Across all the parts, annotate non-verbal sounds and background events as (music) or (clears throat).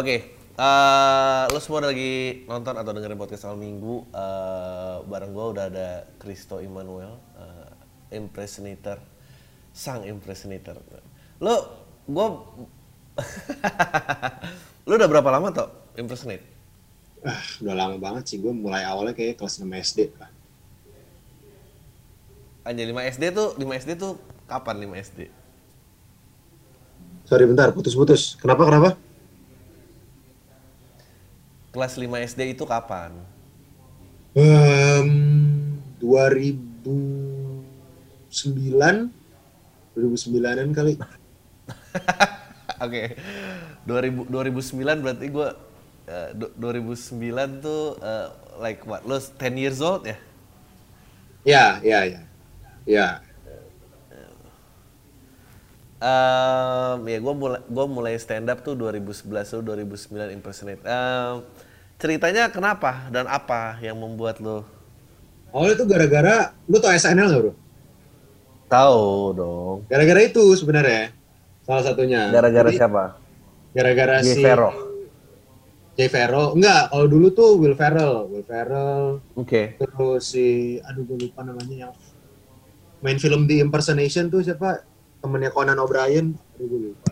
Oke, eh, lo semua lagi nonton atau dengerin podcast awal minggu. eh, bareng gue udah ada Kristo Immanuel, eh, impersonator, sang impersonator. Lo, gue, (laughs) lo udah berapa lama toh impersonate? Ah, udah lama banget sih. Gue mulai awalnya kayak kelas 6 SD lah. Aja 5 SD tuh, 5 SD tuh kapan 5 SD? Sorry bentar, putus-putus. Kenapa, kenapa? Kelas 5 SD itu kapan? Um, 2009 2009an kali. (laughs) Oke, 2000 2009 berarti gue 2009 tuh eh, like what? Lo 10 years old ya? Ya, ya, ya. Ya. Um, ya gue mulai gue mulai stand up tuh 2011 tuh 2009 impersonate. Um, ceritanya kenapa dan apa yang membuat lo? Awalnya tuh gara-gara, lu tau SNL gak bro? Tahu dong. Gara-gara itu sebenarnya. Salah satunya. Gara-gara siapa? Gara-gara si... Farrow. Jay Farrow. Enggak, kalau dulu tuh Will Ferrell. Will Ferrell. Oke. Terus si, aduh gue lupa namanya yang main film The Impersonation tuh siapa? Temennya Conan O'Brien. Aduh gue lupa.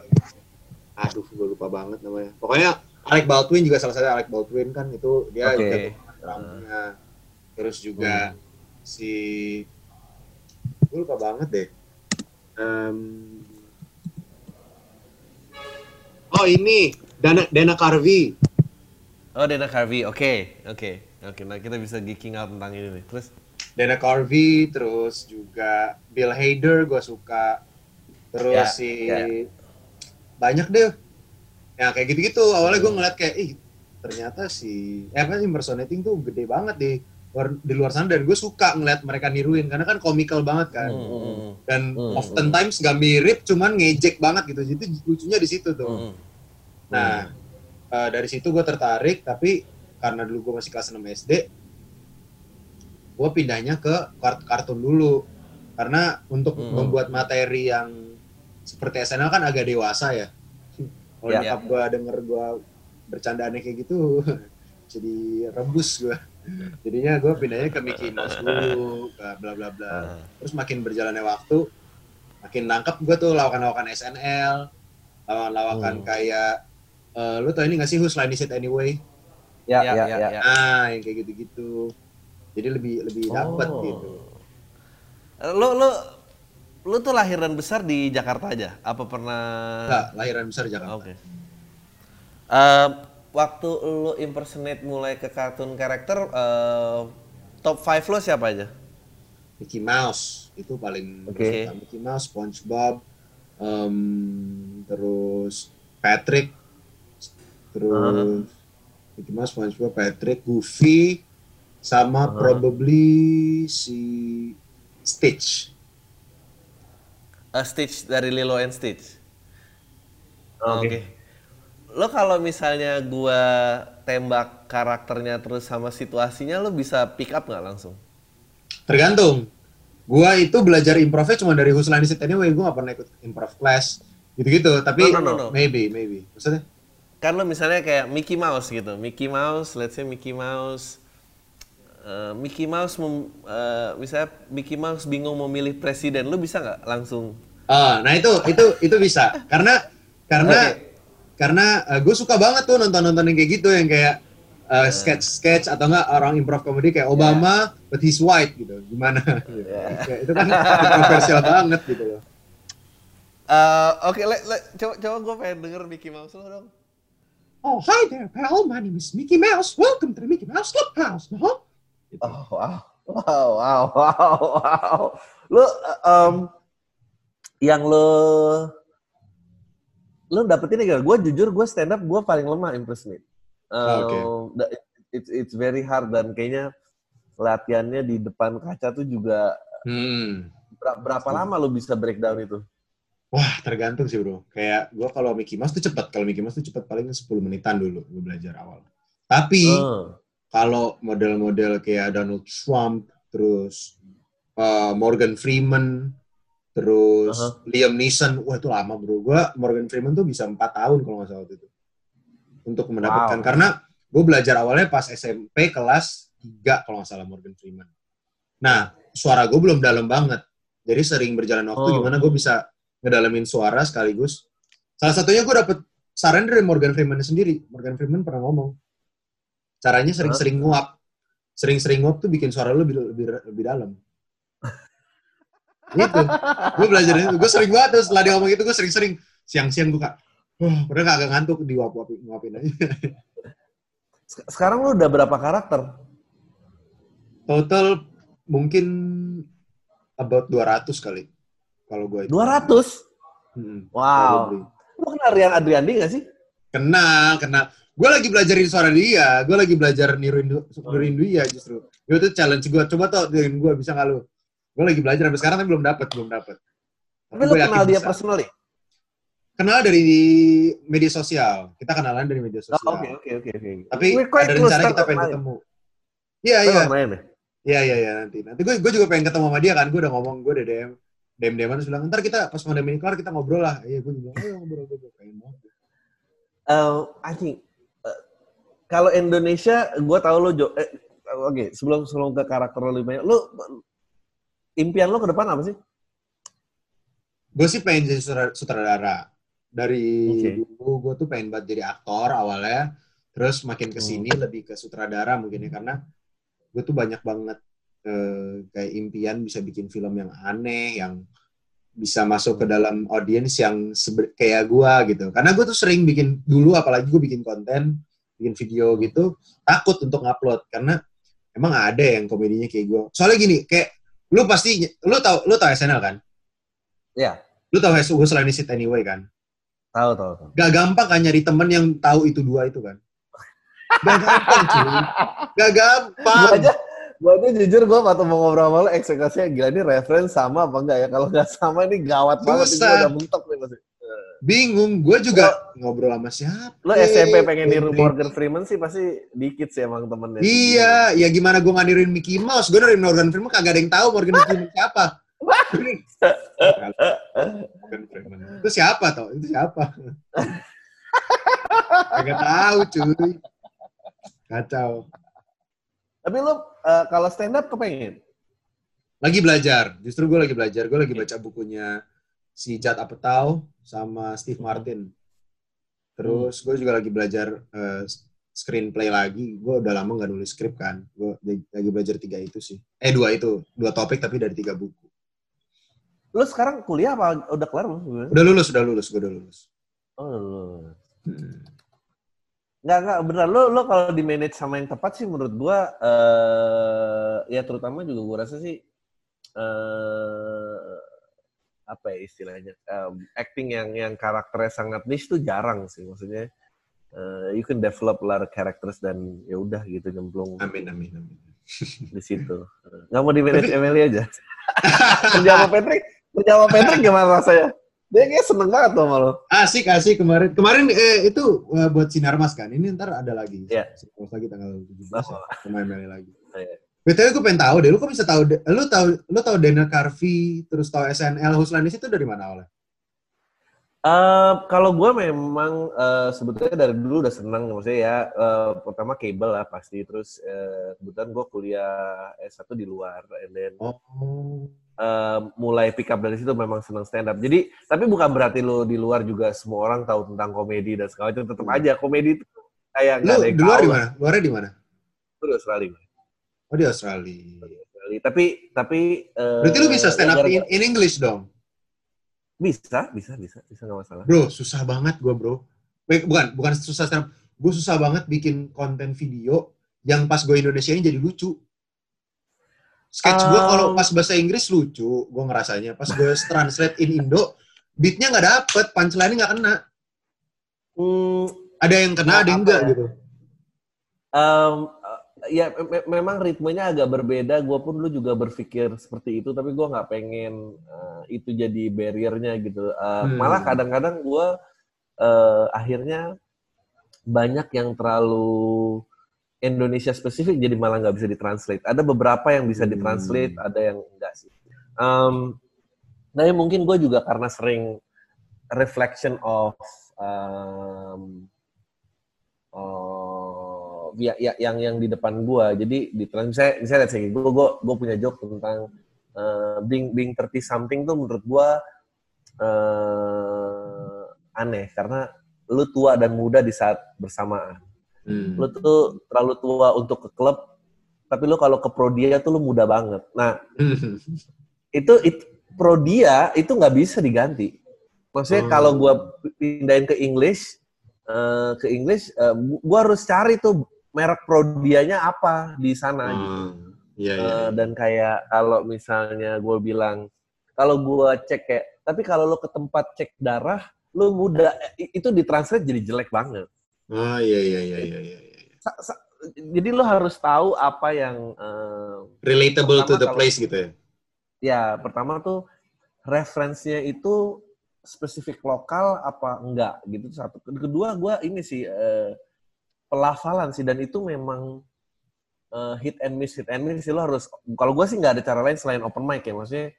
Aduh gue lupa banget namanya. Pokoknya Alec Baldwin juga salah satu Alec Baldwin kan itu dia Oke. jago banget drumnya. Terus juga si gue lupa banget deh. Em, oh ini Dana Dana Carvey. Oh Dana Carvey. Oke, oke, oke. Nah kita bisa geeking out tentang ini nih. Terus? Dana Carvey, terus juga Bill Hader gue suka. Terus Ya, si ya. banyak deh. Ya kayak gitu-gitu. Awalnya gue ngeliat kayak, ih ternyata si eh, apa sih impersonating tuh gede banget di luar, di luar sana dan gue suka ngeliat mereka niruin karena kan komikal banget kan. Hmm, Dan Hmm, oftentimes gak mirip, cuman ngejek banget gitu. Jadi lucunya di situ tuh. hmm, Nah, eh, dari situ gue tertarik, tapi karena dulu gue masih kelas 6 SD, gue pindahnya ke kart kartun dulu. Karena untuk Hmm. membuat materi yang seperti SNL kan agak dewasa ya. Kalau Ya. nyokap gue denger gue bercandaannya kayak gitu, (laughs) jadi rebus gue. Jadinya gue pindahnya ke Mickey Mouse dulu, ke bla bla bla. Ah. Terus makin berjalannya waktu, makin nangkep gue tuh lawakan-lawakan SNL, lawakan-lawakan Hmm. kayak, eh, lu tau ini gak sih Whose Line Is It Anyway? Ya, ya, ya. ya. Ah, yang kayak gitu-gitu. Jadi lebih lebih dapet Oh. gitu. Lo lo lo tuh lahir dan besar di Jakarta aja? Apa pernah? Enggak, lahiran besar Jakarta. Oke. Eh, waktu lo impersonate mulai ke kartun karakter, eh, top 5 lo siapa aja? Mickey Mouse itu paling Oke. suka. Mickey Mouse, SpongeBob, em, terus Patrick, terus Mickey Mouse, SpongeBob, Patrick, Goofy, sama probably si Stitch. Eh, Stitch dari Lilo and Stitch. Oke. Oke. Lo kalau misalnya gua tembak karakternya terus sama situasinya, lo bisa pick up nggak langsung? Tergantung. Gua itu belajar improvnya cuma dari Whose Line Is It Anyway. Gua gak pernah ikut improv class gitu-gitu. Tapi No, no, no, no. maybe, maybe. Maksudnya? Kan lo misalnya kayak Mickey Mouse gitu. Mickey Mouse, let's say Mickey Mouse eh, Mickey Mouse mem- eh, misalnya Mickey Mouse bingung memilih presiden, lo bisa nggak langsung? Ah, nah itu itu itu bisa. Karena karena Oke. karena gue suka banget tuh nonton-nonton yang kayak gitu yang kayak uh, sketch-sketch atau enggak orang improv komedi kayak Obama but he's white gitu. Gimana? Gitu. Kayak itu kan kontroversial banget gitu loh. Eh, Oke, le- le- coba coba gue pengen denger Mickey Mouse lo dong. Oh, hi there, pal. My name is Mickey Mouse. Welcome to the Mickey Mouse Clubhouse. Huh? Gitu. Oh, wow. Wow, wow, wow, wow. Lo, um, yang lo, lo dapetin gak? Gue jujur, gue stand up, gue paling lemah impersonate. Oh. Um, da- it's, it's very hard dan kayaknya latihannya di depan kaca tuh juga Hmm. ber- berapa lama lo bisa breakdown itu? Wah, tergantung sih, Bro. Kayak gua kalau Mickey Mouse tuh cepet. Kalau Mickey Mouse tuh cepet paling 10 menitan dulu gue belajar awal. Tapi Eh, kalau model-model kayak Donald Trump, terus uh, Morgan Freeman, terus Aha. Liam Neeson, wah itu lama bro. Gua Morgan Freeman tuh bisa empat tahun kalau nggak salah waktu itu. untuk mendapatkan Wow. karena gue belajar awalnya pas SMP kelas 3 kalau nggak salah Morgan Freeman. Nah, suara gue belum dalam banget. Jadi sering berjalan waktu Oh. gimana gue bisa ngedalamin suara sekaligus. Salah satunya gue dapet saran dari Morgan Freeman sendiri. Morgan Freeman pernah ngomong. Caranya sering-sering nguap. Sering-sering nguap tuh bikin suara lu lebih lebih, lebih dalam. (laughs) gitu. Gue belajar itu. Gue sering banget tuh setelah dia ngomong itu gue sering-sering siang-siang gue kak. Wah, padahal gak agak ngantuk diwap-wapin nguapin aja. Sek- Sekarang lu udah berapa karakter? Total mungkin about 200 kali. Kalau gue itu. 200? Hmm, Wow. Lu kenal Rian Adriandi gak sih? Kenal, kenal. Gue lagi belajarin suara dia. Gue lagi belajar niruin, niruin dia justru. Itu challenge gue. Coba tau dengan gue bisa nggak lu? Gue lagi belajar sampai sekarang tapi belum dapet, belum dapet. Tapi lu kenal dia bisa. personally? Kenal dari media sosial. Kita kenalan dari media Oh, sosial. Oke, oke, oke. oke. Tapi ada rencana kita pengen ketemu. Iya, iya. ya? Iya, iya, iya nanti. Nanti gue gue juga pengen ketemu sama dia kan. Gue udah ngomong, gue udah DM. DM DM terus bilang, ntar kita pas pandemi ini kelar kita ngobrol lah. Iya, gue juga, ayo ngobrol, ngobrol. Pengen banget. Anjing. Kalau Indonesia, gue tahu lo jo. Eh, Oke, sebelum sebelum ke karakter lo lebih banyak, lo impian lo ke depan apa sih? Gue sih pengen jadi sutra- sutradara. Dari Oke. dulu gue tuh pengen banget jadi aktor awalnya. Terus makin ke sini Hmm. lebih ke sutradara mungkin ya. Karena gue tuh banyak banget eh, kayak impian bisa bikin film yang aneh, yang bisa masuk ke dalam audiens yang kayak gue gitu. Karena gue tuh sering bikin dulu, apalagi gue bikin konten, bikin video gitu, takut untuk ngupload karena emang ada yang komedinya kayak gue. Soalnya gini, kayak lu pasti, lu tau, lu tau SNL kan? Iya. Lu tau gue selain It Anyway kan? Tahu, tahu, tahu. Gak gampang kan nyari temen yang tahu itu dua itu kan? Gak gampang cuy. Gak gampang. Gue aja, gue aja jujur gue waktu mau ngobrol sama lo ekspektasinya gila ini reference sama apa enggak ya? Kalau nggak sama ini gawat banget. Susah. udah mentok nih pasti. Bingung. Gue juga ngobrol sama siapa. Lo SMP pengen niru. Morgan Freeman sih pasti dikit sih emang temennya. Iya, ya gimana gue nggak niruin Mickey Mouse? Gue niruin Morgan Freeman kagak ada yang tahu Morgan Freeman siapa. (laughs) Itu siapa toh? Itu siapa? Kagak tahu cuy. Kacau. Tapi lo eh, kalau stand up kepengen? Lagi belajar. Justru gue lagi belajar. Gue lagi baca bukunya si Judd Apatow sama Steve Martin. Terus gue juga lagi belajar eh, screenplay lagi. Gue udah lama nggak nulis skrip kan. Gue lagi belajar tiga itu sih. Eh dua itu, dua topik tapi dari tiga buku. Lo sekarang kuliah apa udah kelar belum? Udah lulus, udah lulus, gue udah lulus. Oh, lo. Hmm. Nggak, nggak, bener. Lo, lo kalau di manage sama yang tepat sih menurut gua, eh ya terutama juga gua rasa sih, eh apa ya istilahnya, em, acting yang yang karakternya sangat niche tuh jarang sih. Maksudnya, eh, you can develop a lot of characters dan ya udah gitu nyemplung Amin, amin, amin. (laughs) di situ. Nggak mau di manage Emily aja. kerja sama Patrick, kerja sama Patrick gimana rasanya? Dia kayak seneng banget sama lo. Asik, asik kemarin. Kemarin eh, itu eh, buat Sinar Mas kan. Ini ntar ada lagi. Mas lagi tanggal 17 Oh. ya. Pemain Meli lagi. Iya. BTW gue pengen tahu deh, lu kok bisa tahu, lu tahu, lu tahu Daniel Carvey, terus tahu SNL, Huslanis itu dari mana awalnya? Eh, kalau gue memang eh, sebetulnya dari dulu udah seneng maksudnya ya eh, pertama kabel lah pasti terus eh, kebetulan gue kuliah S1 di luar and then Oh. eh, mulai pick up dari situ memang seneng stand up jadi tapi bukan berarti lo di luar juga semua orang tahu tentang komedi dan segala macam tetap Hmm. aja komedi itu kayak Lu nggak ada yang di luar di mana? Luarnya di mana? Itu di Australia Oh di Australia. Australia. tapi tapi eh, Berarti lu bisa stand up in, in English dong? bisa bisa bisa bisa nggak masalah Bro, susah banget gue bro. Bukan, bukan susah stand up. Gue susah banget bikin konten video yang pas gue Indonesia ini jadi lucu. Sketch gue kalau Um. pas bahasa Inggris lucu, gue ngerasanya. Pas gue translate in Indo, beatnya nggak dapet, punchline-nya nggak kena. Hmm, Ada yang kena, ada yang enggak ya? gitu. Eh, ya me- me- memang ritmenya agak berbeda. Gue pun dulu juga berpikir seperti itu, tapi gue nggak pengen eh, itu jadi barriernya gitu. Eh, Hmm. Malah kadang-kadang gue eh, akhirnya banyak yang terlalu Indonesia spesifik, jadi malah nggak bisa ditranslate. Ada beberapa yang bisa Hmm. ditranslate, ada yang enggak sih. Em, tapi mungkin gue juga karena sering reflection of em, oh ya, ya yang yang di depan gua. Jadi di trans saya saya lihat sih gua gua gua punya joke tentang uh, being being 30 something tuh menurut gua uh, aneh. Karena lu tua dan muda di saat bersamaan. Hmm. lu tuh terlalu tua untuk ke klub tapi lu kalau ke pro dia tuh lu muda banget. Nah (laughs) itu, itu pro dia itu nggak bisa diganti. Maksudnya Hmm. kalau gua pindahin ke English eh, ke English eh, gua harus cari tuh merek pro dianya apa di sana gitu. Hmm. Iya, iya. Eh, dan kayak kalau misalnya gue bilang kalau gue cek kayak tapi kalau lo ke tempat cek darah lo muda itu ditranslate jadi jelek banget Oh, iya, iya, iya, iya, iya. iya. Jadi lo harus tahu apa yang eh, Relatable to the kalau- place gitu ya. ya pertama tuh referensinya itu spesifik lokal apa enggak gitu satu kedua gue ini sih eh, pelafalan sih dan itu memang eh, hit and miss hit and miss sih lo harus kalau gue sih nggak ada cara lain selain open mic ya maksudnya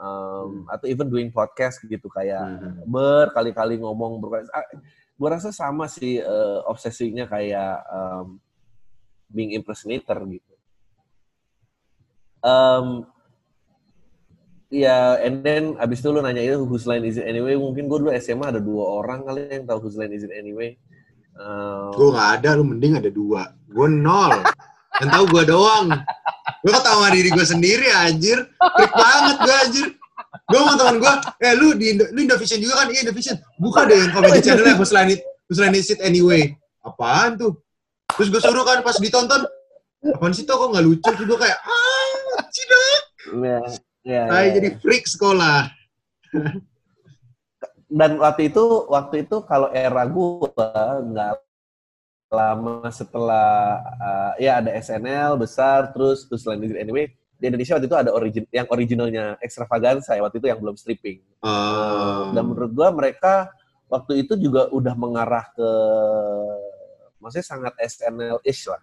um, atau even doing podcast gitu kayak Hmm. berkali-kali ngomong berkali gue rasa sama sih eh, obsesinya kayak um, being impersonator gitu. Um, ya and then abis itu lu nanya itu whose line is it anyway? Mungkin gue dulu SMA ada dua orang kali yang tahu whose line is it anyway Um, Gue nggak ada, lu mending ada dua. Gue nol. Yang tahu gue doang. Gue ketawa diri gue sendiri anjir. Freak banget gue anjir. Gue sama temen gue, eh lu di Indo, lu Indovision juga kan? Iya Indovision. Buka deh yang comedy channelnya Whose Line It, Is It Anyway. Apaan tuh? Terus gue suruh kan pas ditonton, apaan sih tuh kok nggak lucu? Terus gue kayak, ah, cidak. ya, ya, Saya ya. jadi freak sekolah. Dan waktu itu waktu itu kalau era gua nggak lama setelah uh, ya ada SNL besar terus terus itu anyway di Indonesia waktu itu ada origin yang originalnya extravaganza ya waktu itu yang belum stripping Oh. dan menurut gua mereka waktu itu juga udah mengarah ke maksudnya sangat SNL-ish lah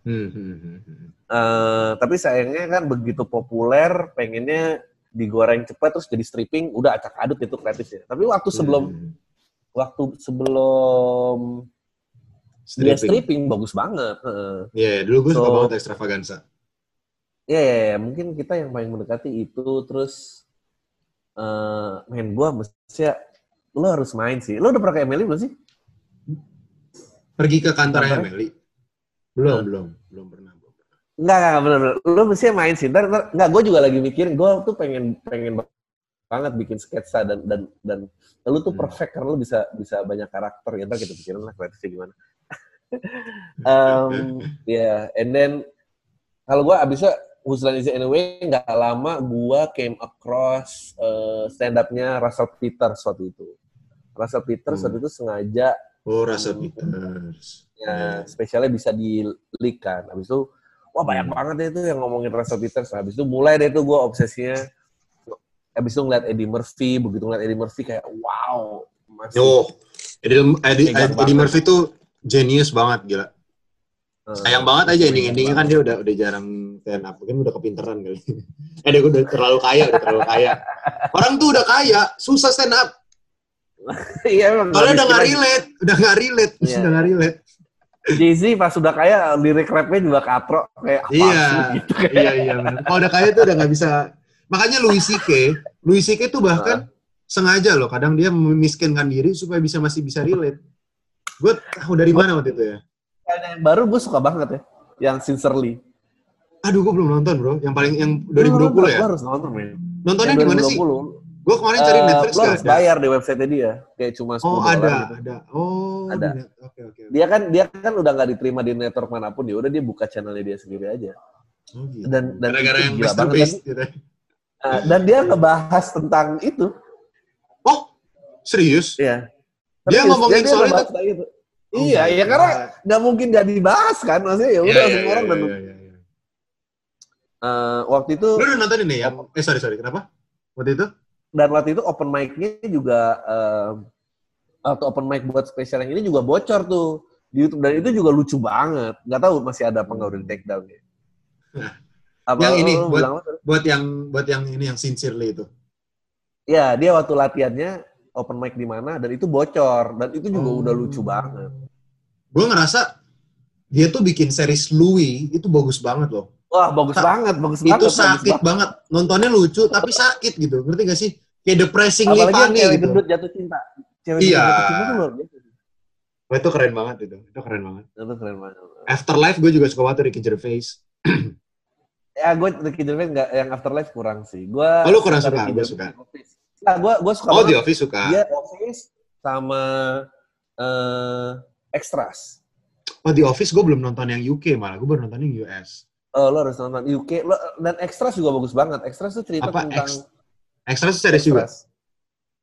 Hmm. Eh, tapi sayangnya kan begitu populer pengennya digoreng cepat terus jadi stripping udah acak adut itu kreatifnya tapi waktu sebelum Hmm. waktu sebelum dia Stripping. stripping bagus banget. Iya, dulu gue suka So- banget extravaganza. Ya, ya, ya, mungkin kita yang paling mendekati itu terus eh main gua mesti lo harus main sih. Lo udah pernah ke Emily belum sih? Pergi ke kantor? Emily? Belum, Nah. belum, belum pernah. Enggak, enggak, enggak, bener, bener. Lo mesti main sih. Ntar, ntar, enggak, gue juga lagi mikirin. Gue tuh pengen pengen banget bikin sketsa dan dan dan lu tuh Hmm. perfect karena lu bisa bisa banyak karakter ya. Ntar kita pikirin lah kreatifnya gimana. (laughs) um, ya, yeah. and then kalau gue abisnya Huslan Is Anyway nggak lama gue came across uh, stand up-nya Russell Peters waktu itu. Russell Peters Hmm. waktu itu sengaja Oh, Rasa Hmm. Peters. ya, spesialnya bisa di leak kan. Habis itu, wah banyak Hmm. banget deh itu yang ngomongin Russell Peters. Habis itu mulai deh tuh gue obsesinya. Habis itu ngeliat Eddie Murphy, begitu ngeliat Eddie Murphy kayak wow. Masih, Oh, Eddie, Eddie, Eddie banget. Murphy tuh genius banget, gila. Sayang banget aja ending-endingnya kan dia udah udah jarang stand up. Mungkin udah kepinteran kali. (laughs) eh, dia udah terlalu kaya, udah terlalu kaya. Orang tuh udah kaya, susah stand up. (laughs) Iya emang. Kalau udah nggak relate. udah nggak relate, Iya. udah nggak relate. Jay-Z pas udah kaya, lirik rapnya juga katro. Kayak apa Iya, gitu. Kayak, iya, iya. Kalau udah kaya tuh udah nggak bisa. Makanya Louis C.K. Louis C.K. tuh bahkan sengaja loh, kadang dia memiskinkan diri supaya bisa masih bisa relate. Gue tahu dari mana waktu itu ya. yang baru gue suka banget ya. Yang Sincerely. Aduh, gue belum nonton bro. Yang paling yang Lu 2020 ya. Lu harus nonton, men. Nontonnya di mana sih? 2020. Gue kemarin cari Eh, Netflix nggak harus ada. bayar di website dia. Kayak cuma 10 Oh dolar ada, gitu. ada. Oh Ada. di net- Oke oke. oke. dia kan dia kan udah nggak diterima di network mana pun ya udah dia buka channelnya dia sendiri aja Oh, gitu. dan- dan gara-gara itu yang gila banget gitu. Nah, dan dia ngebahas tentang itu Oh serius? ya Dia ngomongin soal ngebahas itu? tentang itu Oh iya ya karena nggak mungkin gak dibahas kan maksudnya ya Iya, udah iya, semua iya, orang iya, dan iya, iya, iya. eh, waktu itu Lu udah nonton ini yang eh sorry sorry kenapa? Waktu itu? Dan waktu itu open mic-nya juga eh, waktu open mic buat spesial yang ini juga bocor tuh di YouTube dan itu juga lucu banget nggak tahu masih ada apa nggak udah di take down ya (laughs) apa Yang ini, buat- bilang? Buat yang buat yang ini yang sincerely itu. Ya, dia waktu latihannya open mic di mana dan itu bocor dan itu juga Oh. udah lucu banget. gue ngerasa dia tuh bikin series Louis itu bagus banget loh. Wah, bagus Sa- banget, bagus itu banget. bagus sakit banget. banget. Nontonnya lucu tapi sakit gitu. Ngerti gak sih? Kayak depressingly Apalagi funny cewek gitu. gendut jatuh cinta. Cewek Iya. jatuh cinta luar biasa. Wah, itu keren banget itu. Itu keren banget. Itu keren banget. Afterlife gue juga suka banget Ricky Gervais. (clears throat) Ya, gue Ricky Gervais nggak yang Afterlife kurang sih. Gue Oh, lu kurang suka? Gua Gervais suka. Nah, gue gue suka Oh, The banget. Office suka. Dia Office sama eh Extras. Oh, The Office gue belum nonton yang UK malah. Gue baru nonton yang US. Oh, lo harus nonton UK. Lo, dan Extras juga bagus banget. Extras tuh cerita Apa tentang Ex- Extra series juga? Extras.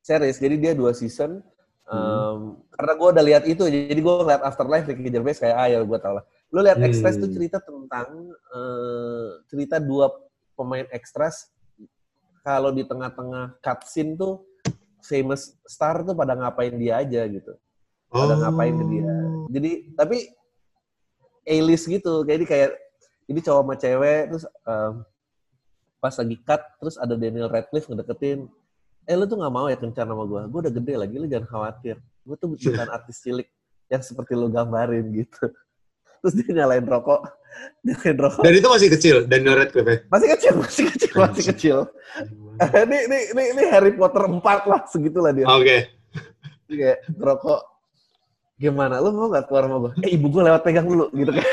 Series. Jadi dia dua season. Hmm. Um, Karena gue udah lihat itu, jadi gue ngeliat Afterlife Ricky Gervais kayak, ah ya gue tau lah. Lo lihat Hmm. Extras tuh cerita tentang eh, cerita dua pemain Extras kalau di tengah-tengah cutscene tuh famous star tuh pada ngapain dia aja gitu. Pada ngapain ke dia. Jadi tapi A-list gitu. Jadi kayak ini cowok sama cewek terus em, pas lagi cut terus ada Daniel Radcliffe ngedeketin eh lu tuh nggak mau ya kencan sama gue gue udah gede lagi lu jangan khawatir. Gue tuh (laughs) bukan artis cilik yang seperti lu gambarin gitu. Terus dia nyalain rokok (laughs) nyalain rokok. Dan itu masih kecil, Daniel Radcliffe. ya? masih kecil masih kecil (laughs) masih kecil. Ini, ini ini ini Harry Potter 4 lah segitulah dia. Oke. Dia kayak rokok gimana? Lu mau nggak keluar sama gue eh ibu gue lewat pegang dulu gitu kan.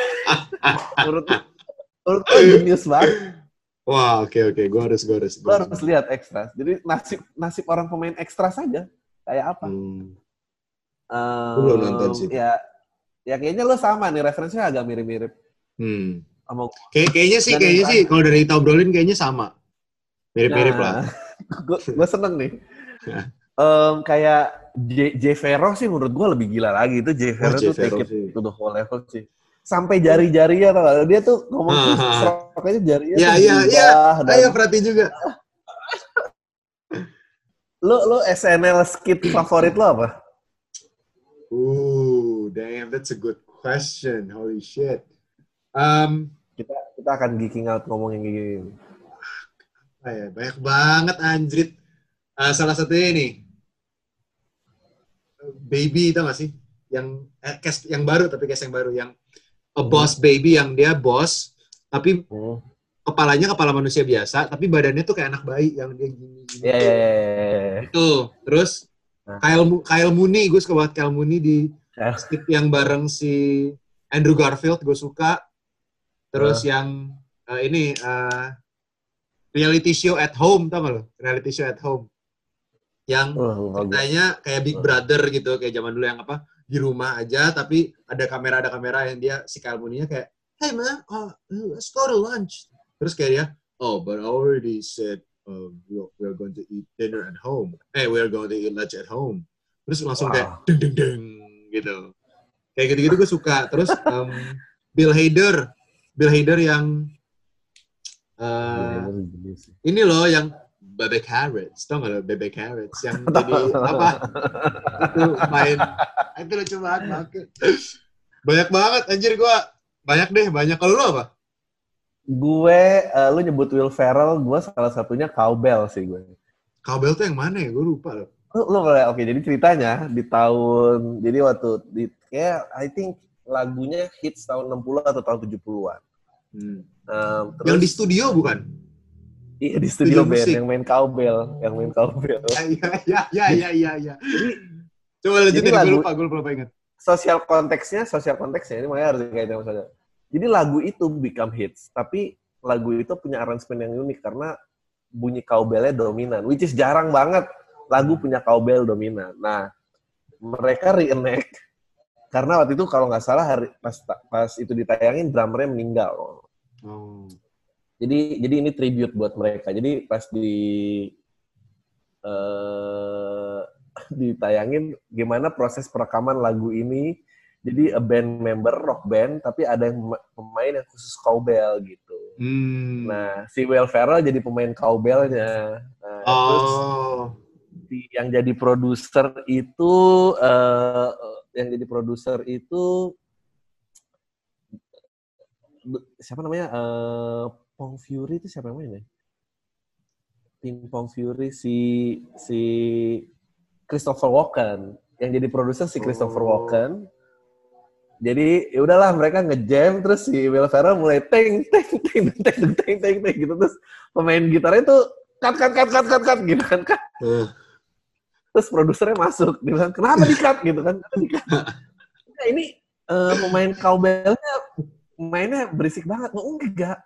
Menurut menurut gue jenius banget Wah, oke oke. Gue harus gue harus. lu harus lihat ekstras jadi nasib nasib orang pemain ekstra saja kayak apa Hmm. Gua belum nonton sih. ya ya kayaknya lu sama nih referensinya agak mirip-mirip Hmm. sama Kayak kayaknya sih, Dan kayaknya sih kalau dari kita obrolin kayaknya sama. Mirip-mirip lah. (laughs) gue gue seneng nih Nah. (laughs) Em, kayak J, J. Vero sih menurut gue lebih gila lagi itu J. Vero J. tuh take Vero it sih. to the whole level sih sampai jari-jarinya tau dia tuh ngomong Ah, tuh ah, ah. stroke aja jarinya Iya, tuh iya, iya. Ayo perhatiin juga. lu lu SNL skit favorit lo apa? Ooh, damn, that's a good question. Holy shit. Um, Kita kita akan geeking out ngomongin kayak gini. ya, banyak banget anjrit. Ah, salah satunya ini. Baby tau gak sih? Yang eh, cast yang baru tapi cast yang baru yang a boss baby yang dia boss tapi Hmm. kepalanya kepala manusia biasa tapi badannya tuh kayak anak bayi yang dia gini gini. Ya, ya, ya, ya, ya. Itu. Terus Nah. Kyle, Kyle Mooney, gue suka banget Kyle Mooney di Ya. skit yang bareng si Andrew Garfield, gue suka. Terus yang eh, ini eh, reality show at home, tau gak lo? Reality show at home. Yang gua. ceritanya kayak Big Brother gitu, kayak zaman dulu yang apa di rumah aja, tapi ada kamera ada kamera yang dia si Kyle Mooney-nya kayak, hey man, uh, let's go to lunch. Terus kayak dia, oh but I already said um, we're, we're going to eat dinner at home. Eh, we're going to eat lunch at home. Terus langsung kayak Wow. deng deng deng gitu. Kayak gitu-gitu gue suka. Terus um, Bill Hader, Bill Hader yang uh, ini loh yang bebek carrots, tau gak lo bebek carrots yang (laughs) jadi apa? Itu main, itu lucu banget banget. Banyak banget, anjir gua banyak deh, banyak. Kalau lo apa? Gue, eh, lu nyebut Will Ferrell, gue salah satunya Cowbell sih gue. Cowbell tuh yang mana ya? Gue lupa loh. Lu, lu boleh, oke jadi ceritanya di tahun, jadi waktu, di, kayak I think lagunya hits tahun 60 atau tahun 70-an. Hmm. Um, terus, Yang di studio bukan? Iya di studio studio band musik. yang main cowbell, yang main cowbell. Ya, ya, ya, ya, ya, ya. Coba lanjutin, gue lagu- lupa, gue lupa, lupa ingat. Sosial konteksnya, sosial konteksnya ini makanya harus dikaitkan sama. Jadi lagu itu become hits, tapi lagu itu punya arrangement yang unik karena bunyi cowbellnya dominan, which is jarang banget lagu punya cowbell dominan. Nah, mereka reenact karena waktu itu kalau nggak salah hari pas pas itu ditayangin drummernya meninggal. Oh. Jadi jadi ini tribute buat mereka. Jadi pas di eh (laughs) ditayangin gimana proses perekaman lagu ini. Jadi a band member rock band tapi ada yang pema- pemain yang khusus cowbell gitu. Hmm. Nah, si Will Ferrell jadi pemain cowbellnya. Nah, terus oh. si- yang jadi produser itu eh yang jadi produser itu siapa namanya eh Pong Fury itu siapa yang main ya? Tim Pong Fury si si Christopher Walken yang jadi produser si Christopher oh. Walken. Jadi ya udahlah mereka ngejam terus si Will Ferrell mulai teng teng teng teng teng teng teng gitu terus pemain gitarnya itu cut cut cut cut cut cut gitu kan kan. Terus produsernya masuk, dia bilang kenapa di cut gitu kan? Di cut. (laughs) Nah, ini uh, pemain cowbellnya mainnya berisik banget. Oh, enggak,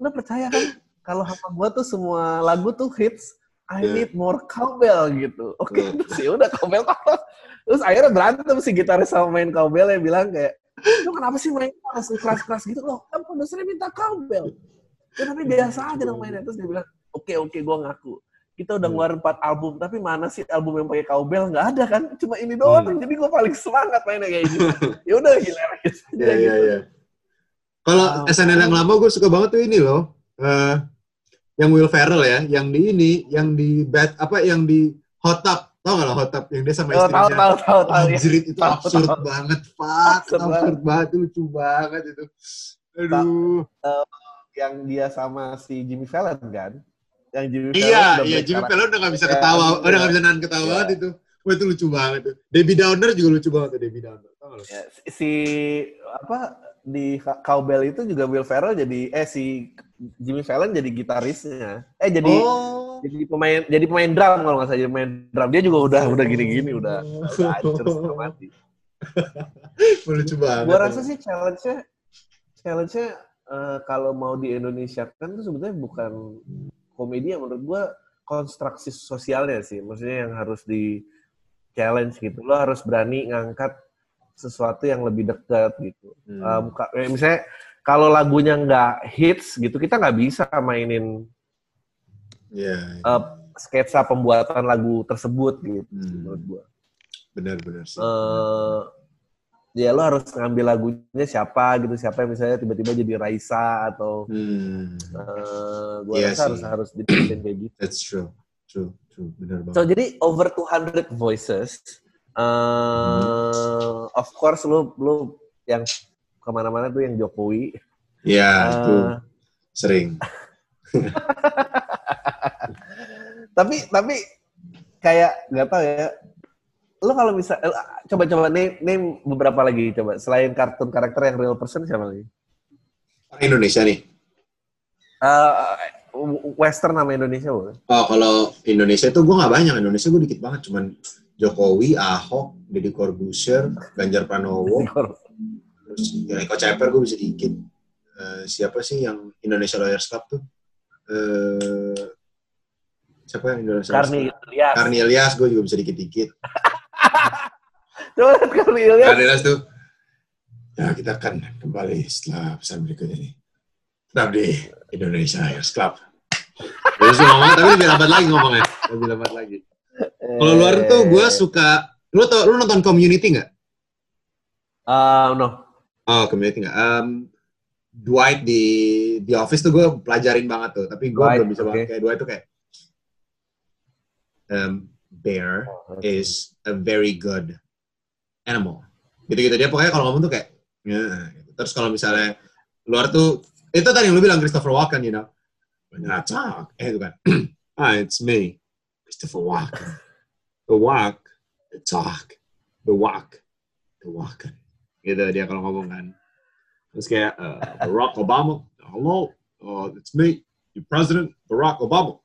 lo percaya kan? Kalau sama gua tuh semua lagu tuh hits I Yeah. need more cowbell gitu. Oke Yeah. terus ya udah cowbell cowbell terus akhirnya berantem si gitaris sama main cowbell yang bilang kayak lu kenapa sih main keras keras keras gitu? Loh kan produsernya minta cowbell. Ya tapi biasa aja dong mainnya. Terus dia bilang oke oke gua ngaku. Kita udah Hmm. ngeluarin empat album tapi mana sih album yang pakai cowbell? Nggak ada kan? Cuma ini doang. Hmm. jadi gua paling semangat mainnya kayak gitu. (laughs) Ya udah gila gitu. Iya iya iya. Kalau Wow. SNL yang lama gue suka banget tuh ini loh. eh, yang Will Ferrell ya, yang di ini, yang di bad apa yang di Hot Tub. Tau gak lo Hot Tub yang dia sama Oh, tahu istrinya? tahu tahu tahu ya. Anjir itu Tahu, absurd tahu. banget, fuck. Absurd Absurd, banget, itu lucu banget itu. Aduh. yang dia sama si Jimmy Fallon kan yang Jimmy Iya, udah iya Jimmy. Fallon udah gak bisa Ya, ketawa, iya. udah gak bisa nahan ketawa Iya. banget itu. Wah itu lucu banget tuh. Debbie Downer juga lucu banget tuh Debbie Downer. Tau gak lo? Ya, si apa di Cowbell itu juga Will Ferrell jadi eh si Jimmy Fallon jadi gitarisnya. Eh jadi Oh. jadi pemain jadi pemain drum kalau nggak salah jadi pemain drum. Dia juga udah udah gini-gini udah udah hancur setengah mati. (laughs) Lucu banget. gua rasa sih challenge-nya challenge-nya eh, kalau mau di Indonesia kan tuh sebetulnya bukan komedi ya menurut gua konstruksi sosialnya sih. Maksudnya yang harus di challenge gitu. Lo harus berani ngangkat sesuatu yang lebih dekat gitu Hmm. Eh, misalnya kalau lagunya nggak hits gitu kita nggak bisa mainin Iya, eh, sketsa pembuatan lagu tersebut gitu Hmm. menurut gua benar-benar sih. eh ya lo harus ngambil lagunya siapa gitu siapa yang misalnya tiba-tiba jadi Raisa atau Hmm. eh gua Iya rasa sih. harus harus dibikin kayak gitu. That's true. True, true. Benar banget. So jadi over 200 voices. Eh of course lo lo yang ke mana-mana tuh yang Jokowi. ya, itu Eh, sering. (laughs) tapi tapi kayak nggak tahu ya. Lo kalau bisa eh, coba-coba name, name beberapa lagi coba selain kartun karakter yang real person siapa lagi? Indonesia nih. Eh, Western nama Indonesia boleh? Oh, kalau Indonesia itu gue nggak banyak. Indonesia gue dikit banget. Cuman Jokowi, Ahok, Deddy Corbuzier, Ganjar Pranowo, terus Eko Ceper gue bisa dikit. Eh, siapa sih yang Indonesia Lawyers Club tuh? Eh, siapa yang Indonesia Karni? Ilyas. Karni Ilyas gue juga bisa dikit-dikit. (laughs) Coba Karni Ilyas. Karni Ilyas tuh, ya kita akan kembali setelah pesan berikut ini. Tetap di Indonesia Lawyers Club. Terus ngomong, tapi lebih lambat lagi ngomongnya. Lebih lambat lagi. Kalau luar tuh gue suka, lu tau, lu nonton Community nggak? Ah, no. Oh, Community nggak? Um, Dwight di di Office tuh gue pelajarin banget tuh, tapi gue belum bisa banget kayak Dwight tuh kayak um, Bear is a very good animal. Gitu-gitu dia pokoknya kalau ngomong tuh kayak "Ya," gitu. terus kalau misalnya luar tuh itu tadi yang lu bilang Christopher Walken, you know. When I talk, eh itu kan. (clears throat) ah, it's me, Christopher Walken. The walk, the talk, the walk, the walken. Gitu dia kalau ngomong kan. Terus kayak uh, Barack Obama, hello, uh, it's me, your president, Barack Obama.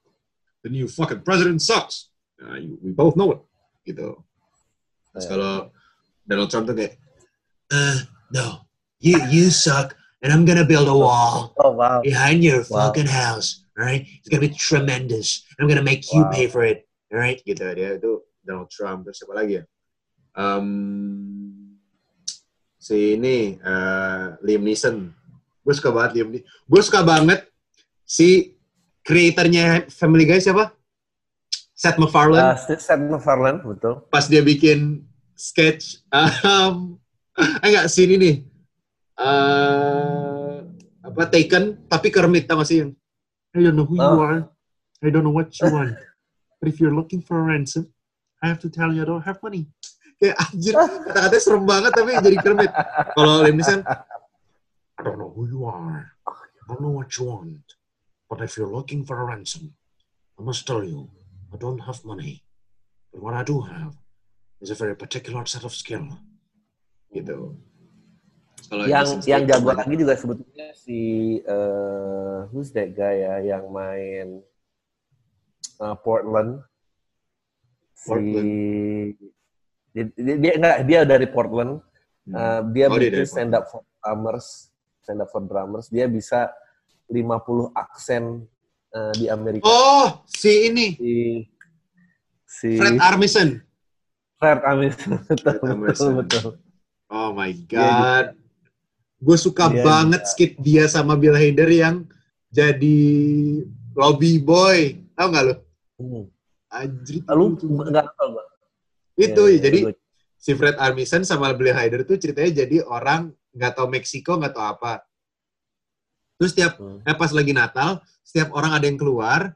The new fucking president sucks. Uh, you- we both know it. Gitu. Terus kalau Donald Trump tuh kayak, uh, no, you you suck, and I'm gonna build a wall Oh, wow. behind your Wow. fucking house. All right, it's gonna be tremendous. I'm gonna make you Wow. pay for it. Right, gitu dia itu Donald Trump terus siapa lagi ya? Um, si ini eh, Liam Neeson. Gue suka banget Liam Neeson. Gue suka banget si kreatornya Family Guy siapa? Seth MacFarlane Ah, Seth MacFarlane, betul. pas dia bikin sketch um, (laughs) eh enggak scene ini eh apa Taken tapi Kermit tau gak sih yang I don't know who you Oh. are I don't know what you want but if you're looking for a ransom I have to tell you I don't have money. (laughs) Kayak anjir kata-katanya serem banget tapi jadi Kermit. Kalau Liam Neeson I don't know who you are. I don't know what you want but if you're looking for a ransom I must tell you I don't have money. But what I do have is a very particular set of skill. Gitu. Kalau yang yang jago lagi juga sebetulnya si eh who's that guy ya yang main eh, Portland. Si Portland. dia, dia, dia enggak dia dari Portland. Hmm. Eh, dia Oh, dia bikin dari stand up for drummers, stand up for drummers. Dia bisa 50 aksen eh, di Amerika. Oh, si ini Si si Fred Armisen. Fred Armisen. (laughs) betul, Fred betul, Armisen. betul. Oh my Dia god. Gue suka Dia banget skit dia sama Bill Hader yang jadi lobby boy. Tahu nggak lo? Hmm. Anjir. itu Lu lucu banget. enggak tahu gua. Itu Iya, ya, jadi gua- si Fred Armisen sama Bill Hader tuh ceritanya jadi orang nggak tahu Meksiko nggak tahu apa. Terus tiap Hmm. eh, pas lagi Natal, setiap orang ada yang keluar,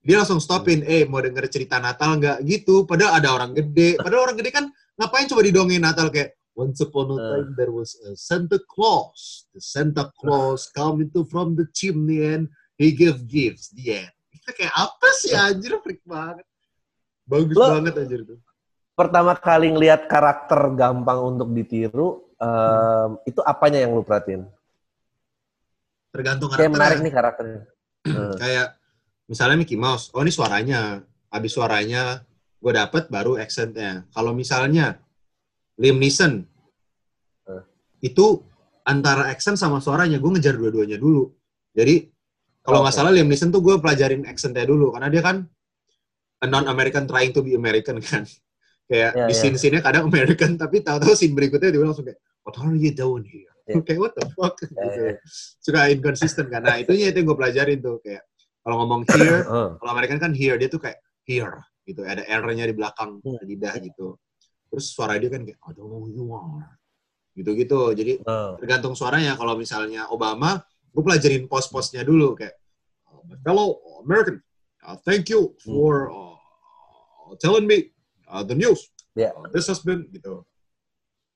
dia langsung stopin, eh mau denger cerita Natal nggak gitu. Padahal ada orang gede. Padahal orang gede kan ngapain coba didongeng Natal kayak Once upon a Eh. time there was a Santa Claus. The Santa Claus come into from the chimney and he gave gifts. The end. Kayak apa sih anjir freak banget. Bagus Lo- banget anjir itu. pertama kali ngelihat karakter gampang untuk ditiru, em, itu apanya yang lu perhatiin? Tergantung Kayak karakter. menarik nih karakternya. (clears throat) Hmm. kayak misalnya Mickey Mouse, oh ini suaranya, habis suaranya gue dapet baru accentnya. Kalau misalnya Liam Neeson, Eh. itu antara accent sama suaranya gue ngejar dua-duanya dulu. Jadi kalau nggak Oke. salah Liam Neeson tuh gue pelajarin accentnya dulu karena dia kan a non-American trying to be American kan. (laughs) Kayak Ya, di ya. scene-scene kadang American (laughs) tapi tahu-tahu scene berikutnya dia langsung kayak what are you doing here? Ya. (laughs) Kayak what the fuck? Ya, gitu. ya. Suka inconsistent kan. Nah, itunya itu yang gue pelajarin tuh kayak kalau ngomong (coughs) here Heeh. kalau American kan here dia tuh kayak here gitu ada R-nya di belakang Hmm. lidah gitu terus suara dia kan kayak I don't know who you are gitu gitu jadi Heeh. tergantung suaranya kalau misalnya Obama gue pelajarin pos-posnya dulu kayak "Oh, my fellow American uh, thank you for uh, telling me uh, the news Ya. Uh, this has been gitu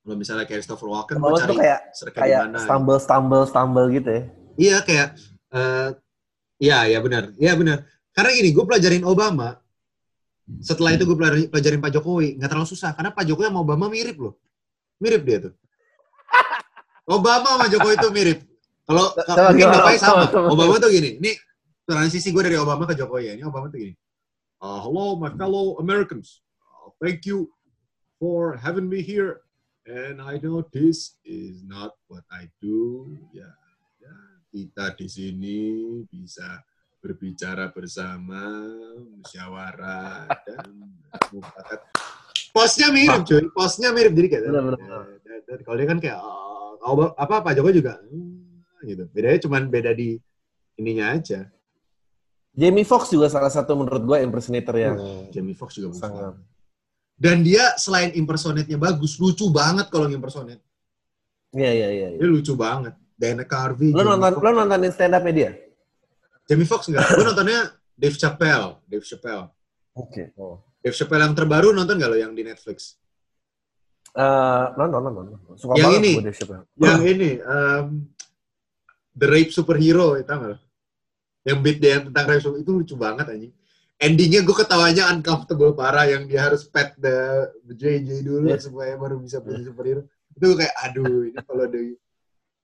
kalau misalnya kayak Christopher Walken gue cari kayak kayak mana stumble stumble stumble gitu ya. Iya kayak eh iya ya benar. Iya benar. Karena gini, gue pelajarin Obama. Setelah itu gue pelajari- pelajarin Pak Jokowi, nggak terlalu susah karena Pak Jokowi sama Obama mirip loh. Mirip dia tuh. (laughs) Obama sama Jokowi itu mirip. Kalau Sama mungkin bapaknya sama. Sama. Obama tuh gini. Ini transisi gue dari Obama ke Jokowi ya. Ini Obama tuh gini. Uh, hello my fellow Americans. Uh, thank you for having me here. And I know this is not what I do. Ya, ya kita di sini bisa berbicara bersama, musyawarah dan mufakat. Posnya mirip, cuy. Posnya mirip jadi kayak. Kalau dia kan kayak uh, Obama- apa Pak Jokowi juga hmm, gitu. Bedanya cuman beda di ininya aja. Jamie Foxx juga salah satu menurut gue impersonator yang Jamie Foxx juga bagus sangat. Dan dia selain impersonate-nya bagus, lucu banget kalau impersonate. Iya iya iya. iya. Dia lucu banget. Dana Carvey. Lo Jamie nonton Foxx. lo nontonin stand up dia? Jamie Foxx enggak? Gue nontonnya Dave Chappelle. Dave Chappelle. Oke. Oh. Dave Chappelle yang terbaru nonton gak lo yang di Netflix? Eh, nonton nonton. nonton. Suka Yang banget ini. Dave Chappelle. Yang ini, um, The Rape Superhero, itu nggak lo? Yang beat dia yang tentang rape superhero, itu lucu banget anjing. Endingnya gue ketawanya uncomfortable parah yang dia harus pet the, the JJ dulu Yeah. supaya baru bisa punya superhero. Itu kayak aduh ini kalau di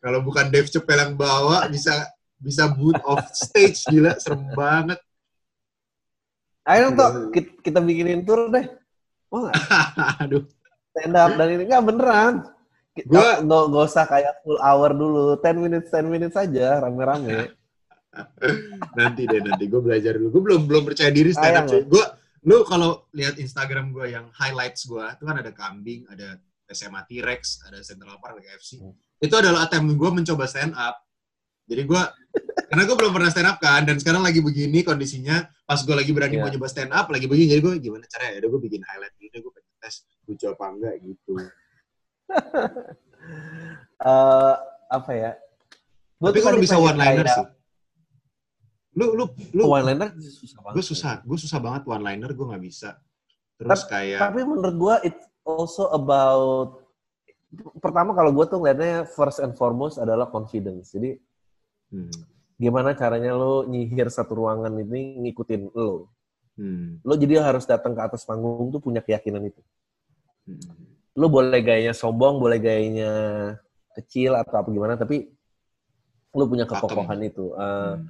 kalau bukan Dave Chappelle yang bawa bisa bisa boot off stage gila serem banget. Ayo dong, Tok. kita, kita bikinin tour deh. Wah, (laughs) aduh. stand up dan ini nggak beneran. Gua- nggak nggak usah kayak full hour dulu, 10 minutes 10 minutes aja rame-rame. (laughs) nanti deh nanti. Gue belajar dulu. Gue belum belum percaya diri stand up gue lu kalau lihat Instagram gue yang highlights gue itu kan ada kambing ada SMA T-Rex ada Central Park ada KFC Hmm. itu adalah attempt gue mencoba stand up. Jadi gue karena gue belum pernah stand up kan dan sekarang lagi begini kondisinya. Pas gue lagi berani Iya. mau coba stand up lagi begini jadi gue gimana caranya? Ya gue bikin highlight gitu gue pengen tes lucu apa enggak gitu (laughs) Eh, apa ya? Gua tapi tuh kalau bisa one liner sih lu lu lu One liner susah banget. gue susah gue susah banget one liner gue nggak bisa terus kayak Tapi menurut gua it's also about pertama kalau gua tuh ngeliatnya first and foremost adalah confidence. Jadi hmm, gimana caranya lo nyihir satu ruangan ini ngikutin lo. hmm, Lo jadi harus datang ke atas panggung tuh punya keyakinan itu. hmm. Lo boleh gayanya sombong, boleh gayanya kecil atau apa gimana tapi lu punya kekokohan itu. Eh, Hmm.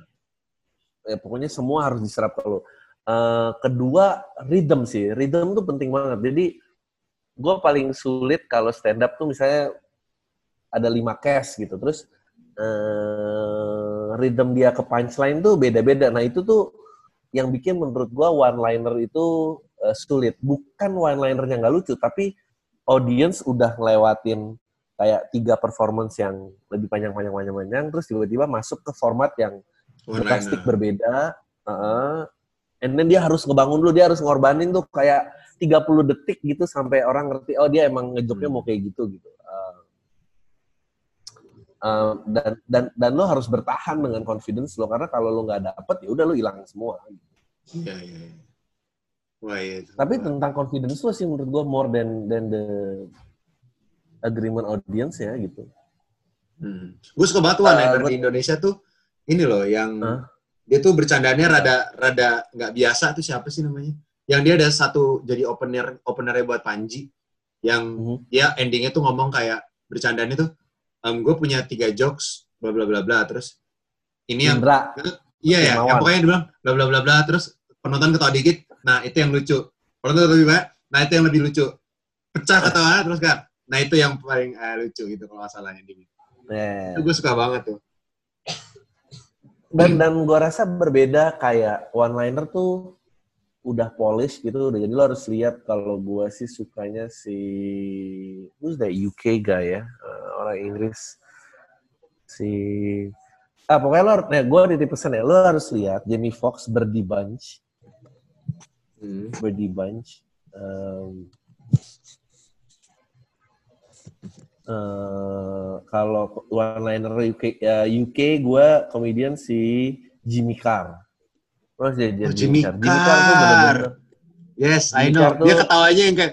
ya pokoknya semua harus diserap ke lu. Eh, kedua rhythm sih, rhythm tuh penting banget. Jadi gue paling sulit kalau stand up tuh misalnya ada lima cast gitu, terus eh, rhythm dia ke punchline tuh beda-beda. Nah itu tuh yang bikin menurut gue one liner itu eh, sulit. Bukan one linernya nggak lucu, tapi audience udah ngelewatin kayak tiga performance yang lebih panjang-panjang-panjang-panjang, terus tiba-tiba masuk ke format yang liner. berbeda. heeh. and then dia harus ngebangun dulu, dia harus ngorbanin tuh kayak 30 detik gitu sampai orang ngerti, oh dia emang ngejoknya Hmm. mau kayak gitu gitu. Uh, uh, dan dan dan lo harus bertahan dengan confidence lo karena kalau lo nggak dapet ya udah lo hilang semua. Iya, iya. iya. Wah, iya. itu. Tapi tentang confidence lo sih menurut gue more than than the agreement audience ya gitu. Hmm. Gue suka banget liner gua- di Indonesia tuh ini loh yang Hah? dia tuh bercandanya rada rada nggak biasa tuh siapa sih namanya? Yang dia ada satu jadi opener openernya buat Panji yang Mhm. dia endingnya tuh ngomong kayak bercandanya tuh gue punya tiga jokes bla bla bla bla terus ini yang Indra, iya ya yang pokoknya dia bilang bla bla bla bla terus penonton ketawa dikit nah itu yang lucu. Penonton ketawa lebih banyak nah itu yang lebih lucu. Pecah ketawa terus kan nah itu yang paling eh, lucu gitu kalau nggak salah yang dia eh, itu gue suka banget tuh. Dan dan gua rasa berbeda kayak one liner tuh udah polish gitu. Udah jadi lo harus lihat kalau gua sih sukanya si who's that UK guy ya? Eh, orang Inggris. Si ah pokoknya lo harus- ya gua titip pesan ya. Lo harus lihat Jamie Foxx Birdie Bunch Hmm. Birdie Bunch Em, eh, kalau one liner UK ya, UK gue komedian si Jimmy Carr dia jadi Oh, Jimmy Carr. Jimmy Carr tuh Carr. bener-bener Yes, I Jimmy know. Carr tuh- Dia ketawanya yang kayak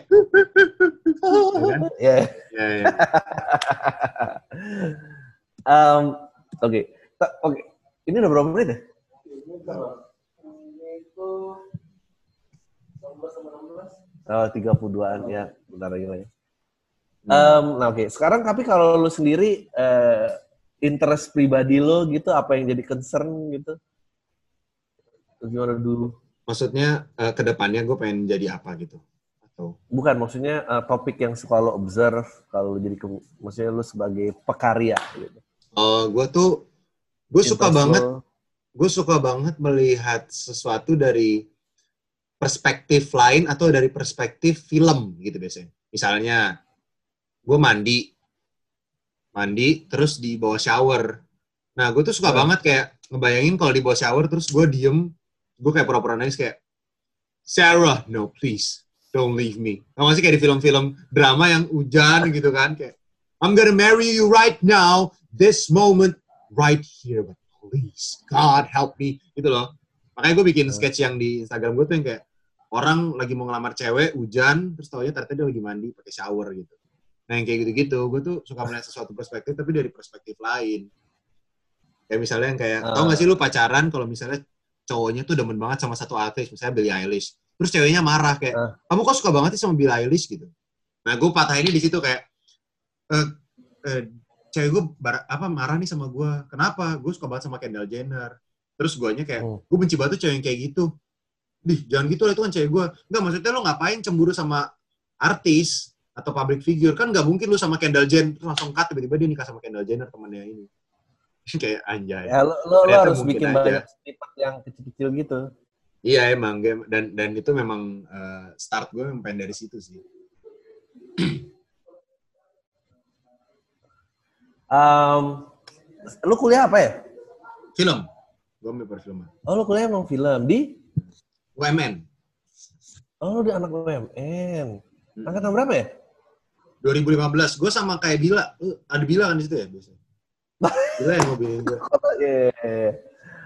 Ya kan? ya Ya. Em, (laughs) oke Ta- oke ini udah berapa menit ya? Oh, 32-an ya, bentar lagi lah ya. Em, nah oke, sekarang tapi kalau lu sendiri eh, interest pribadi lo gitu apa yang jadi concern gitu? Gimana dulu? Maksudnya eh, ke depannya gue pengen jadi apa gitu? Atau Bukan, maksudnya eh, topik yang suka lo observe kalau jadi ke- maksudnya lu sebagai pekarya gitu. Oh, gue tuh gue suka banget lo- gue suka banget melihat sesuatu dari perspektif lain atau dari perspektif film gitu biasanya. Misalnya, gue mandi, mandi terus di bawah shower. Nah, gue tuh suka Hmm. banget kayak ngebayangin kalau di bawah shower terus gue diem, gue kayak pura-pura nangis kayak Sarah, no please, don't leave me. Tau gak sih kayak di film-film drama yang hujan gitu kan kayak I'm gonna marry you right now, this moment, right here, but please, God help me, gitu loh. Makanya gue bikin sketch yang di Instagram gue tuh yang kayak orang lagi mau ngelamar cewek, hujan, terus taunya ternyata dia lagi mandi pakai shower gitu. Nah yang kayak gitu-gitu, gue tuh suka melihat sesuatu perspektif tapi dari perspektif lain. Kayak misalnya yang kayak, tau gak sih lu pacaran kalau misalnya cowoknya tuh demen banget sama satu artis, misalnya Billie Eilish. Terus ceweknya marah kayak, Ah. kamu kok suka banget sih sama Billie Eilish gitu. Nah gue patah ini di situ kayak, eh, eh, cewek gue bar- apa marah nih sama gue. Kenapa? Gue suka banget sama Kendall Jenner. Terus guanya kayak, Hmm. gue benci banget tuh cewek yang kayak gitu. Dih, jangan gitu lah, itu kan cewek gue. Enggak, maksudnya lo ngapain cemburu sama artis atau public figure? Kan nggak mungkin lu sama Kendall Jenner, terus langsung cut, tiba-tiba dia nikah sama Kendall Jenner, temannya ini. (laughs) kayak anjay. Ya, lo, lo, lo harus bikin aja. banyak snippet yang kecil-kecil gitu. Iya emang, dan dan itu memang eh, start gue memang pengen dari situ sih. (clears throat) Em, lu kuliah apa ya? Film, gue ambil perfilman. Oh, lu kuliah emang film di? UMN, Oh, lu di anak UMN. Hmm. Angkatan berapa ya? 2015. Gue sama kayak Bila. Lu ada Bila kan di situ ya biasanya? (laughs) Bila yang mobilin gue. Oh, iya.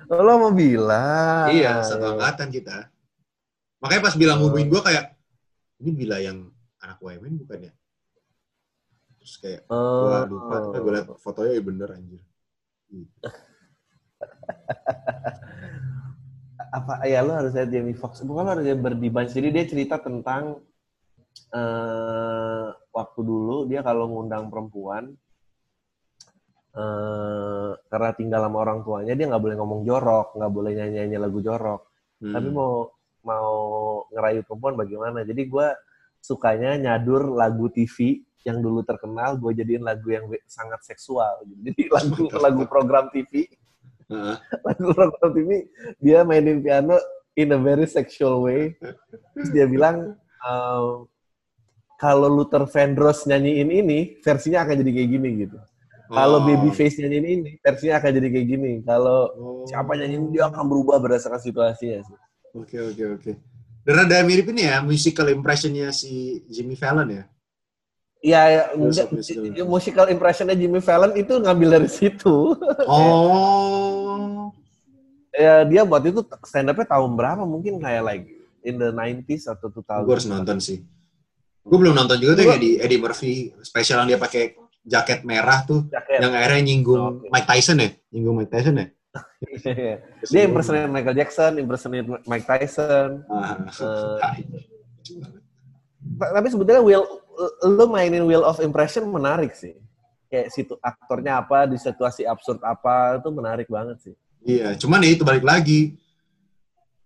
Lo mau bilang. Iya, satu angkatan kita. Makanya pas bilang Oh. hubungin gue kayak, ini Bila yang anak UMN bukan ya? Terus kayak, Oh. gue lupa. Tapi gue liat fotonya ya bener anjir. (laughs) apa ya lo harus lihat Jamie Foxx bukan lo harus Bunch jadi dia cerita tentang eh waktu dulu dia kalau ngundang perempuan eh, karena tinggal sama orang tuanya dia nggak boleh ngomong jorok, nggak boleh nyanyi nyanyi lagu jorok. Hmm. Tapi mau mau ngerayu perempuan bagaimana? Jadi gue sukanya nyadur lagu TV yang dulu terkenal, gue jadiin lagu yang sangat seksual. Jadi lagu (laughs) lagu program TV, Lagu program TV dia mainin piano in a very sexual way. Terus dia bilang ehm, kalau Luther Vandross nyanyiin ini, versinya akan jadi kayak gini gitu. Kalau Oh. Babyface nyanyiin ini, versinya akan jadi kayak gini. Kalau Oh. siapa nyanyiin dia akan berubah berdasarkan situasinya sih. Oke oke oke. Dan ada mirip ini ya musical impressionnya si Jimmy Fallon ya. Iya, ya, ya, musical impressionnya Jimmy Fallon itu ngambil dari situ. Oh. Ya dia buat itu stand up-nya tahun berapa? Mungkin kayak like in the 90s atau 2000. Gue harus nonton sih. Gue belum nonton juga tuh Eddie, Eddie Murphy spesial yang dia pakai jaket merah tuh Jaket. yang akhirnya nyinggung Oh, Oke. Mike Tyson ya, nyinggung Mike Tyson ya. dia impersonate Michael Jackson, impersonate Mike Tyson. Ah. (laughs) Ta- Tapi sebetulnya Will lu mainin Wheel of Impression menarik sih. Kayak situ aktornya apa di situasi absurd apa itu menarik banget sih. Iya, cuman ya itu balik lagi.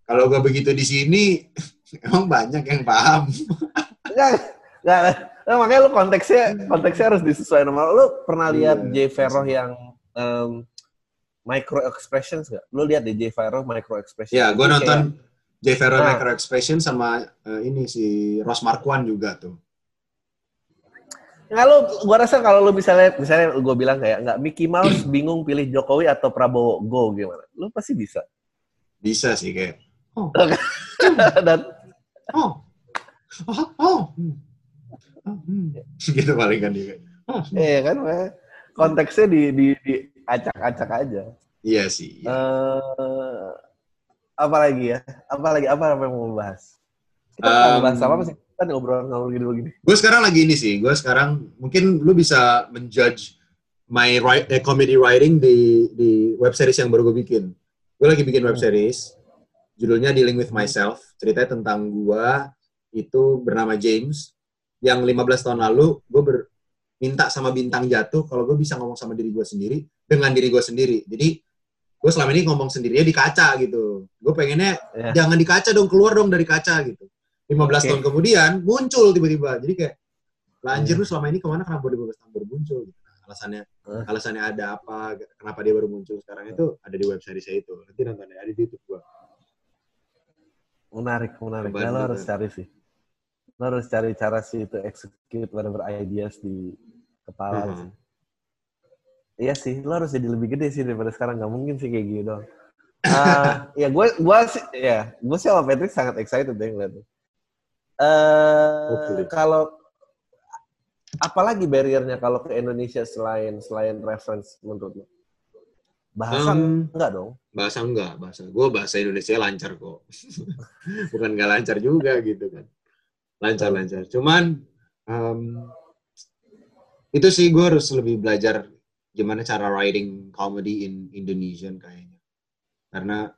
Kalau gue begitu di sini, (laughs) emang banyak yang paham. Enggak, enggak. Nah, makanya lu konteksnya konteksnya harus disesuaikan sama lu. pernah lihat Iya. Jay Farrow yang um, micro expressions nggak? Lu lihat deh Jay Farrow micro expressions. Ya, gue nonton Jay Farrow Nah. Micro Expression sama eh, ini si Ross Marquand juga tuh. Nggak lu, gua rasa kalau lu misalnya misalnya gua bilang kayak nggak Mickey Mouse bingung pilih Jokowi atau Prabowo, go gimana? Lu pasti bisa. Bisa sih kayak. Oh, Dan oh, oh, oh. hmm. Oh, hmm. (laughs) gitu paling kan dia. Oh, hmm. Iya kan, konteksnya di di, di acak-acak aja. Iya sih. iya. Eh, apa lagi ya? Apa lagi? Apa apa yang mau bahas? Kita Um, um, bahas apa sih? Kita ngobrol ngobrol gini begini. Gue sekarang lagi ini sih. Gue sekarang mungkin lu bisa menjudge my write, eh, comedy writing di di web series yang baru gue bikin. Gue lagi bikin web Hmm. series. Judulnya Dealing with Myself. Ceritanya tentang gue itu bernama James. Yang 15 tahun lalu gue ber, minta sama bintang jatuh kalau gue bisa ngomong sama diri gue sendiri dengan diri gue sendiri. Jadi gue selama ini ngomong sendirinya di kaca gitu. Gue pengennya Ya. jangan di kaca dong, keluar dong dari kaca gitu. 15 Oke. tahun kemudian muncul tiba-tiba. Jadi kayak, lah anjir Hmm. lu selama ini ke mana kenapa baru 15 tahun baru muncul? Gitu. Nah, alasannya Hmm. alasannya ada apa, kenapa dia baru muncul sekarang itu ada di web series saya itu. Nanti nonton ada di YouTube gua. Menarik, menarik. Ya, lo harus tuh. cari sih. Lo harus cari cara sih itu execute whatever ideas di kepala Mhm. sih. Iya sih, lo harus jadi lebih gede sih daripada sekarang. Gak mungkin sih kayak gitu. Ah, ya gue gue sih ya gue sih sama Patrick sangat excited deh ngeliatnya. Eh kalau apalagi barriernya kalau ke Indonesia selain selain reference menurut lo? Bahasa Um, enggak dong? bahasa enggak, bahasa. Gua bahasa Indonesia lancar kok. (laughs) Bukan nggak lancar juga gitu kan. Lancar-lancar. Cuman em, itu sih gue harus lebih belajar gimana cara writing comedy in Indonesian kayaknya. Karena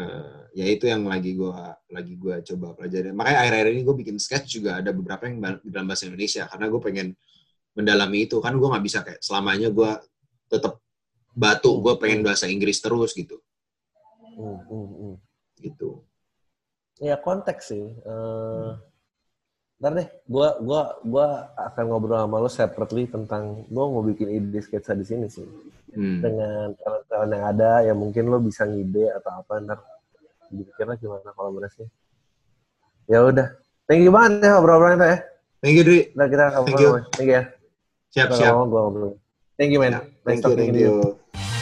eh, ya itu yang lagi gua lagi gua coba pelajari. Makanya akhir-akhir ini gue bikin sketch juga ada beberapa yang ba- dalam bahasa Indonesia karena gue pengen mendalami itu kan gue nggak bisa kayak selamanya gue tetap batu gue pengen bahasa Inggris terus gitu Hmm, hmm, hmm. gitu Ya konteks sih. Eh, ntar deh, gua gua gua akan ngobrol sama lo separately tentang gua mau bikin ide sketsa di sini sih. Hmm. Dengan talent-talent yang ada, ya mungkin lo bisa ngide atau apa ntar dipikirnya gimana kolaborasinya. Ya udah. Thank you banget ya obrolannya ya. thank you Dri Udah kita Thank ngobrol. you. Thank you ya. siap Udah siap ngomong, ngobrol. Thank you man. Ya, Nice thank you talking thank to you. you